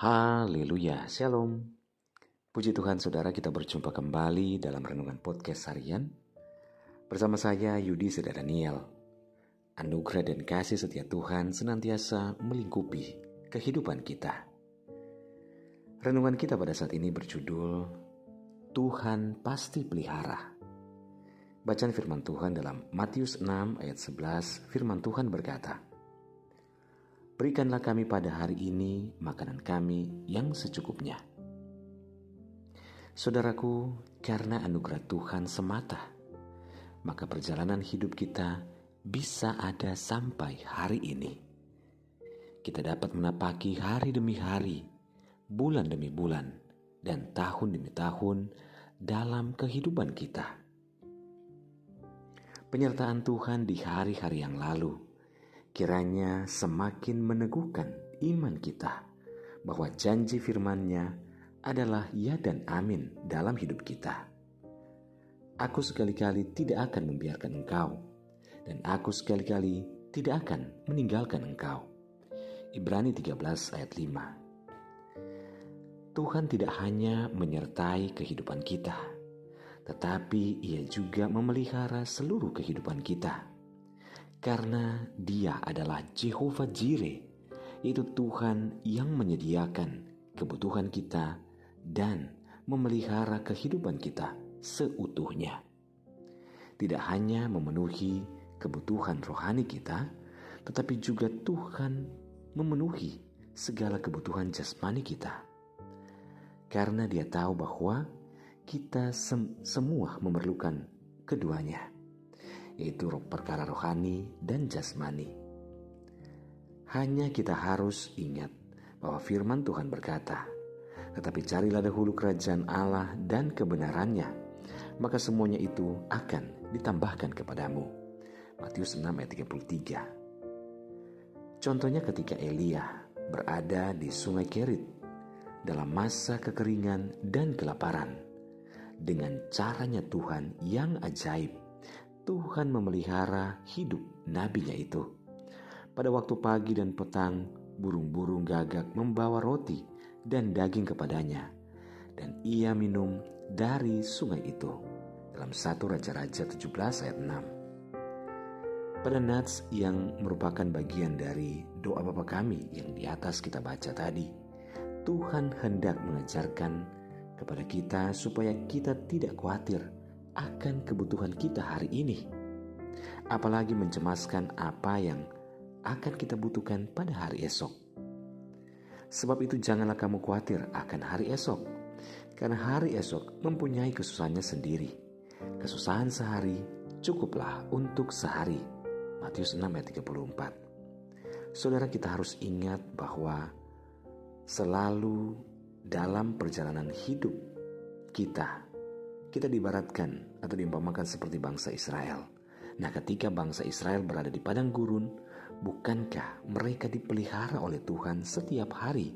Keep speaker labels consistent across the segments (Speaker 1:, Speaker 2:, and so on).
Speaker 1: Haleluya, Shalom. Puji Tuhan saudara kita berjumpa kembali dalam Renungan Podcast Harian. Bersama saya Yudi Saudara Daniel. Anugerah dan kasih setia Tuhan senantiasa melingkupi kehidupan kita. Renungan kita pada saat ini berjudul Tuhan pasti pelihara. Bacaan firman Tuhan dalam Matius 6 ayat 11 firman Tuhan berkata, Berikanlah kami pada hari ini makanan kami yang secukupnya. Saudaraku, karena anugerah Tuhan semata, maka perjalanan hidup kita bisa ada sampai hari ini. Kita dapat menapaki hari demi hari, bulan demi bulan, dan tahun demi tahun dalam kehidupan kita. Penyertaan Tuhan di hari-hari yang lalu kiranya semakin meneguhkan iman kita bahwa janji firman-Nya adalah ya dan amin dalam hidup kita. Aku sekali-kali tidak akan membiarkan engkau, dan aku sekali-kali tidak akan meninggalkan engkau. Ibrani 13 ayat 5 Tuhan tidak hanya menyertai kehidupan kita, tetapi ia juga memelihara seluruh kehidupan kita karena Dia adalah Jehovah Jireh, yaitu Tuhan yang menyediakan kebutuhan kita dan memelihara kehidupan kita seutuhnya. Tidak hanya memenuhi kebutuhan rohani kita, tetapi juga Tuhan memenuhi segala kebutuhan jasmani kita. Karena Dia tahu bahwa kita sem semua memerlukan keduanya yaitu perkara rohani dan jasmani. Hanya kita harus ingat bahwa firman Tuhan berkata, tetapi carilah dahulu kerajaan Allah dan kebenarannya, maka semuanya itu akan ditambahkan kepadamu. Matius 6 ayat 33 Contohnya ketika Elia berada di sungai Kerit dalam masa kekeringan dan kelaparan, dengan caranya Tuhan yang ajaib, Tuhan memelihara hidup nabinya itu. Pada waktu pagi dan petang, burung-burung gagak membawa roti dan daging kepadanya, dan ia minum dari sungai itu. Dalam satu Raja-Raja 17 ayat 6. Pada nats yang merupakan bagian dari doa Bapa kami yang di atas kita baca tadi, Tuhan hendak mengajarkan kepada kita supaya kita tidak khawatir akan kebutuhan kita hari ini, apalagi mencemaskan apa yang akan kita butuhkan pada hari esok. Sebab itu, janganlah kamu khawatir akan hari esok, karena hari esok mempunyai kesusahannya sendiri. Kesusahan sehari cukuplah untuk sehari. Matius 6 ayat 34. Saudara kita harus ingat bahwa selalu dalam perjalanan hidup kita kita dibaratkan atau diumpamakan seperti bangsa Israel. Nah, ketika bangsa Israel berada di padang gurun, bukankah mereka dipelihara oleh Tuhan setiap hari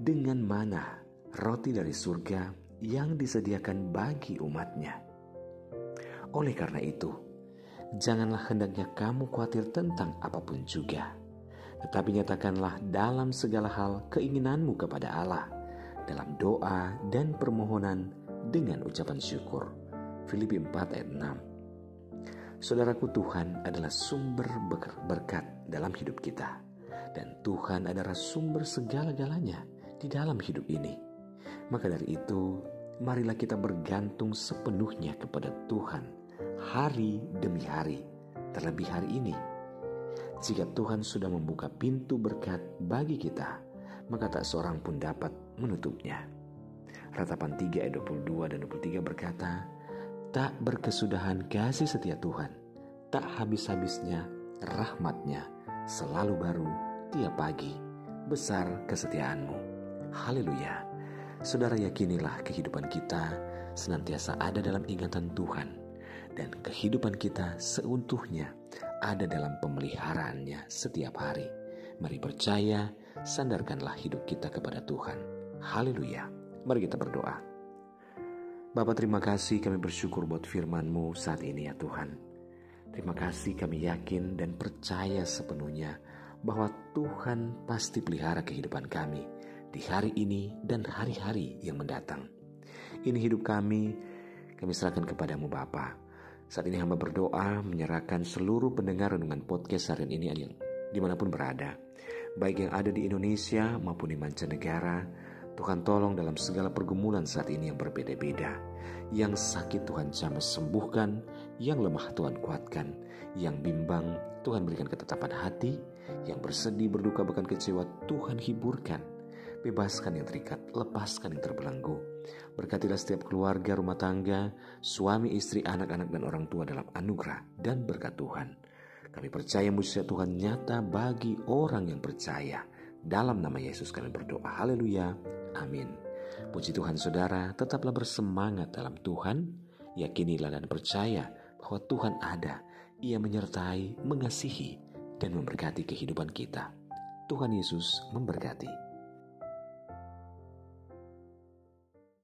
Speaker 1: dengan mana roti dari surga yang disediakan bagi umatnya? Oleh karena itu, janganlah hendaknya kamu khawatir tentang apa pun juga, tetapi nyatakanlah dalam segala hal keinginanmu kepada Allah dalam doa dan permohonan dengan ucapan syukur. Filipi 4 ayat 6 Saudaraku Tuhan adalah sumber berkat dalam hidup kita. Dan Tuhan adalah sumber segala-galanya di dalam hidup ini. Maka dari itu, marilah kita bergantung sepenuhnya kepada Tuhan hari demi hari, terlebih hari ini. Jika Tuhan sudah membuka pintu berkat bagi kita, maka tak seorang pun dapat menutupnya. Ratapan 3 ayat 22 dan 23 berkata, Tak berkesudahan kasih setia Tuhan, tak habis-habisnya rahmatnya, selalu baru tiap pagi, besar kesetiaanmu. Haleluya. Saudara yakinilah kehidupan kita senantiasa ada dalam ingatan Tuhan dan kehidupan kita seutuhnya ada dalam pemeliharaannya setiap hari. Mari percaya, sandarkanlah hidup kita kepada Tuhan. Haleluya. Mari kita berdoa. Bapak terima kasih kami bersyukur buat firman-Mu saat ini ya Tuhan. Terima kasih kami yakin dan percaya sepenuhnya bahwa Tuhan pasti pelihara kehidupan kami di hari ini dan hari-hari yang mendatang. Ini hidup kami, kami serahkan kepadamu Bapa. Saat ini hamba berdoa menyerahkan seluruh pendengar dengan podcast harian ini yang di mana pun berada. Baik yang ada di Indonesia maupun di mancanegara, Tuhan tolong dalam segala pergumulan saat ini yang berbeda-beda. Yang sakit Tuhan jamah sembuhkan, yang lemah Tuhan kuatkan, yang bimbang Tuhan berikan ketetapan hati, yang bersedih berduka bahkan kecewa Tuhan hiburkan. Bebaskan yang terikat, lepaskan yang terbelenggu. Berkatilah setiap keluarga, rumah tangga, suami, istri, anak-anak, dan orang tua dalam anugerah dan berkat Tuhan. Kami percaya mujizat Tuhan nyata bagi orang yang percaya. Dalam nama Yesus kami berdoa. Haleluya. Amin. Puji Tuhan saudara, tetaplah bersemangat dalam Tuhan. Yakinilah dan percaya bahwa Tuhan ada. Ia menyertai, mengasihi, dan memberkati kehidupan kita. Tuhan Yesus memberkati.